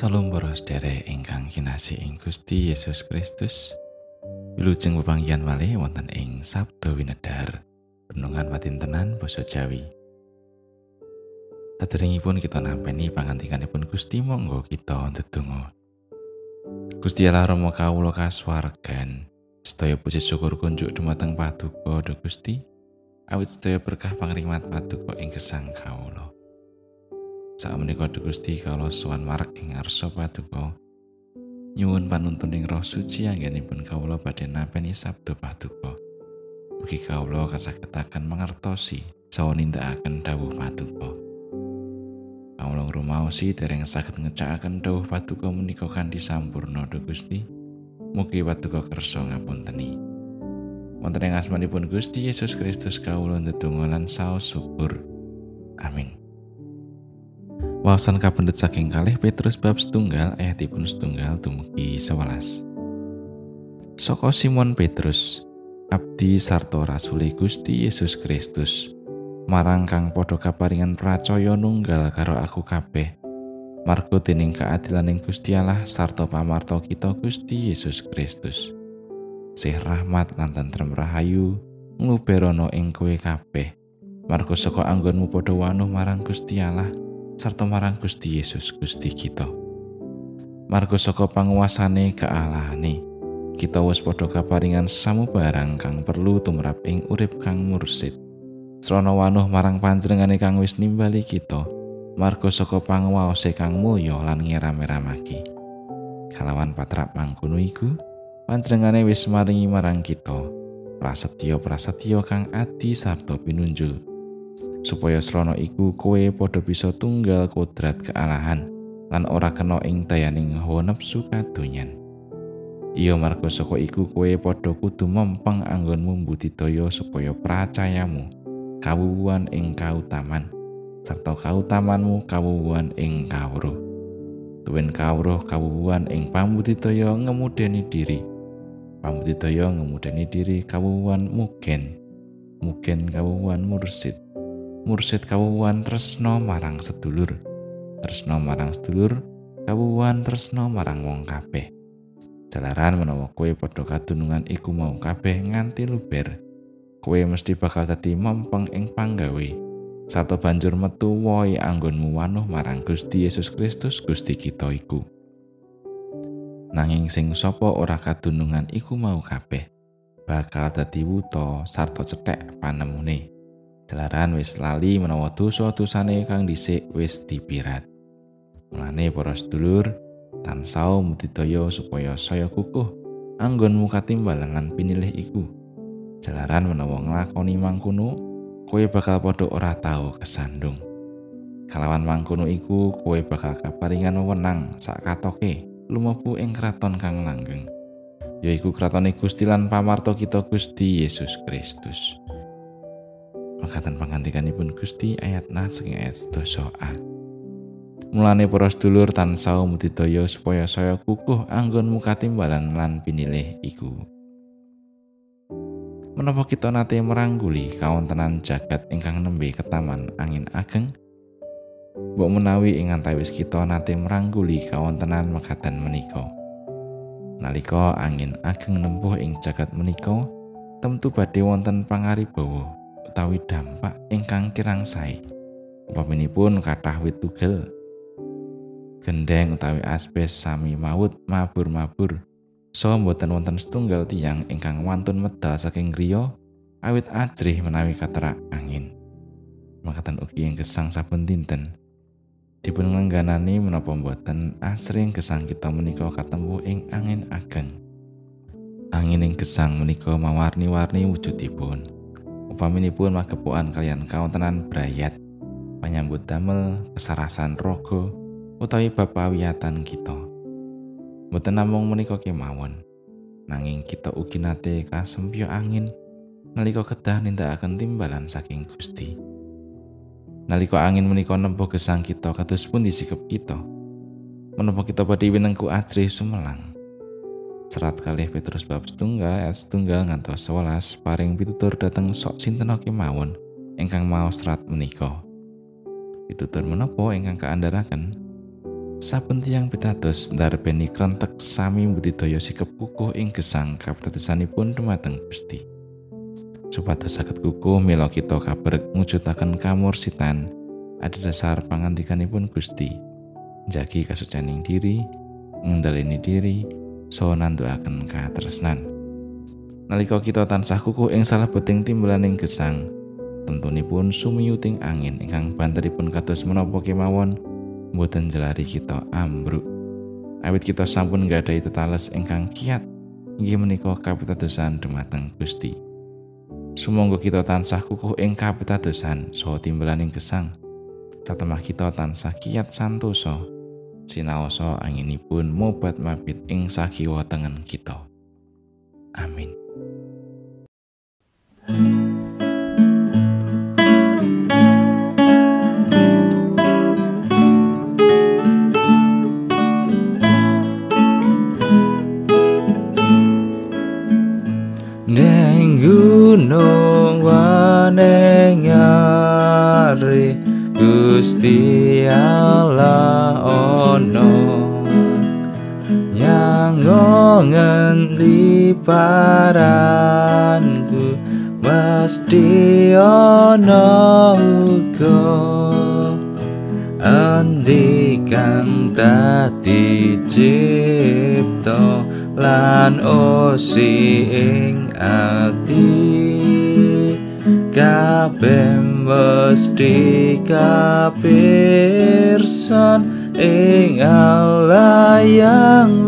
Salam para sedherek ingkang kinasih ing Gusti Yesus Kristus. Wilujeng pepanggihan malih wonten ing Sabda Winedhar, renungan patintenan basa Jawi. Saderengipun kita nampi pangantikanipun Gusti monggo kita ndedonga. Gusti Allah Rama kawula kasuwargan, sedaya puji syukur kunjuk dumateng Paduka Gusti, awit sedaya berkah pangrimat Paduka ing gesang kawula. Sak menika Gusti kala sowan marak ing ngarsa paduka. Nyuwun panuntun ing Roh Suci anggenipun kawula badhe napeni sabda paduka. Mugi kawula kasagetaken mangertosi saha nindakaken dawuh paduka. Kawula ngrumaosi dereng saged ngecakaken dawuh paduka kanthi sampurna Duh Gusti. Mugi paduka kersa ngapunteni. Wonten ing asmanipun Gusti Yesus Kristus kawula ndedonga lan saos syukur. Amin. Wawasan kapendet saking kalih Petrus bab setunggal ayatipun setunggal dumugi sewelas. Soko Simon Petrus, abdi sarto rasuli Gusti Yesus Kristus, marang kang padha kaparingan percaya nunggal karo aku kabeh. Margo dening keadilaning Gusti sarta pamarto kita Gusti Yesus Kristus. Sih rahmat lan tentrem rahayu ngluberono ing kowe kabeh. Margo saka anggonmu padha wanuh marang Gusti Allah sarta marang Gusti Yesus Gusti kita. Margo saka panguasane kealahane, kita wis padha kaparingan samubarang kang perlu tumrap ing urip kang mursid. Srana wanuh marang panjenengane kang wis nimbali kita, margo saka panguwase kang mulya lan ngeram-eramake. Kalawan patrap mangkono iku, panjenengane wis maringi marang kita prasetyo-prasetyo kang adi sarta pinunjul. Supaya srana iku kowe padha bisa tunggal kodrat kealahan lan ora kena ing dayaning hawa nafsu kadonyan. Iya marga saka iku kowe padha kudu mempeng anggonmu budidaya supaya pracayamu kawuwuhan ing kautaman serta kautamanmu kawuwuhan ing kawruh. Tuwin kawruh kawuwuhan ing pambudidaya ngemudeni diri. Pambudidaya ngemudeni diri kawuwuhan mugen. Mugen kawuwuhan mursid. Mursid kawuwan tresno marang sedulur. Tresno marang sedulur kawuwan tresno marang wong kabeh. Jalaran menawa kowe padha kadunungan iku mau kabeh nganti luber. Kowe mesti bakal dadi mempeng ing panggawe. Sarta banjur metu woi anggonmu wanuh marang Gusti Yesus Kristus Gusti kita iku. Nanging sing sapa ora kadunungan iku mau kabeh bakal dadi wuta sarta cethek panemune Jalaran wis lali menawa dosa-dosane kang dhisik wis dipirat. Mulane para sedulur, tansau mudidaya supaya saya kukuh katimbalan lan pinilih iku. Jalaran menawa nglakoni mangkono, kowe bakal padha ora tau kesandung. Kalawan mangkono iku, kowe bakal kaparingan wewenang sak katoke lumebu ing kraton kang langgeng. yaiku kratone Gusti lan pamarto kita Gusti Yesus Kristus. Makaten pangantikanipun Gusti ayat na saking ayat sedasa A. Mulane para sedulur tansah mudidaya supaya saya kukuh anggonmu katimbalan lan pinilih iku. Menapa kita nate merangguli kawontenan jagat ingkang nembe ketaman angin ageng? Mbok menawi ing antawis kita nate merangguli kawontenan mekaten menika. Nalika angin ageng nempuh ing jagat menika, tentu badhe wonten pangaribawa utawi dampak ingkang kirang sae. Upaminipun kathah wit tugel. Gendeng utawi asbes sami maut mabur-mabur. So mboten wonten setunggal tiang ingkang wantun medal saking griya awit ajrih menawi katerak angin. Makaten ugi ing gesang saben dinten. Dipun ngangganani menapa mboten asring gesang kita menika katempuh ing angin ageng. Angin ing gesang menika mawarni-warni wujudipun. Upaminipun magepokan kalian kawontenan brayat. Penyambut damel kesarasan rogo utawi bapawiatan kita. Mboten namung menika kemawon. Nanging kita ugi nate kasempyo angin nalika kedah nindakaken timbalan saking Gusti. Nalika angin menika nempuh gesang kita kados pun disikep kita. Menapa kita badhe winengku ajrih sumelang Serat kalih Petrus bab setunggal ayat setunggal ngantos sewelas paring pitutur dateng sok sinten kemawon ingkang mau serat menika. Pitutur menapa ingkang kaandharaken? saben tiyang pitados ndarbeni krentek sami budidaya sikep kukuh ing gesang kapitadosanipun dumateng Gusti. Supados saged kukuh mila kita mujudaken kamursitan ada dasar pangantikanipun Gusti. Jagi kasucaning diri, ngendaleni diri, so nanduaken katresnan. Nalika kita tansah kukuh ing salah beting timbulaning gesang, tentunipun sumiyuting angin ingkang banteripun kados menapa kemawon mboten jelari kita ambruk. Awit kita sampun nggadahi tetales ingkang kiat inggih menika kapitadosan dumateng Gusti. Sumangga kita tansah kukuh ing kapitadosan saha timbalaning gesang. Tatemah kita tansah kiat santosa. Sinaosa anginipun mobat mabit ing sakiwa tengen kita. Amin. Gusti Allah ono. Nyangongen liparanku mesti ono uga. Andi kang dadi cipta lan osi ing ati kabeh mestika pirsan ing Allah yang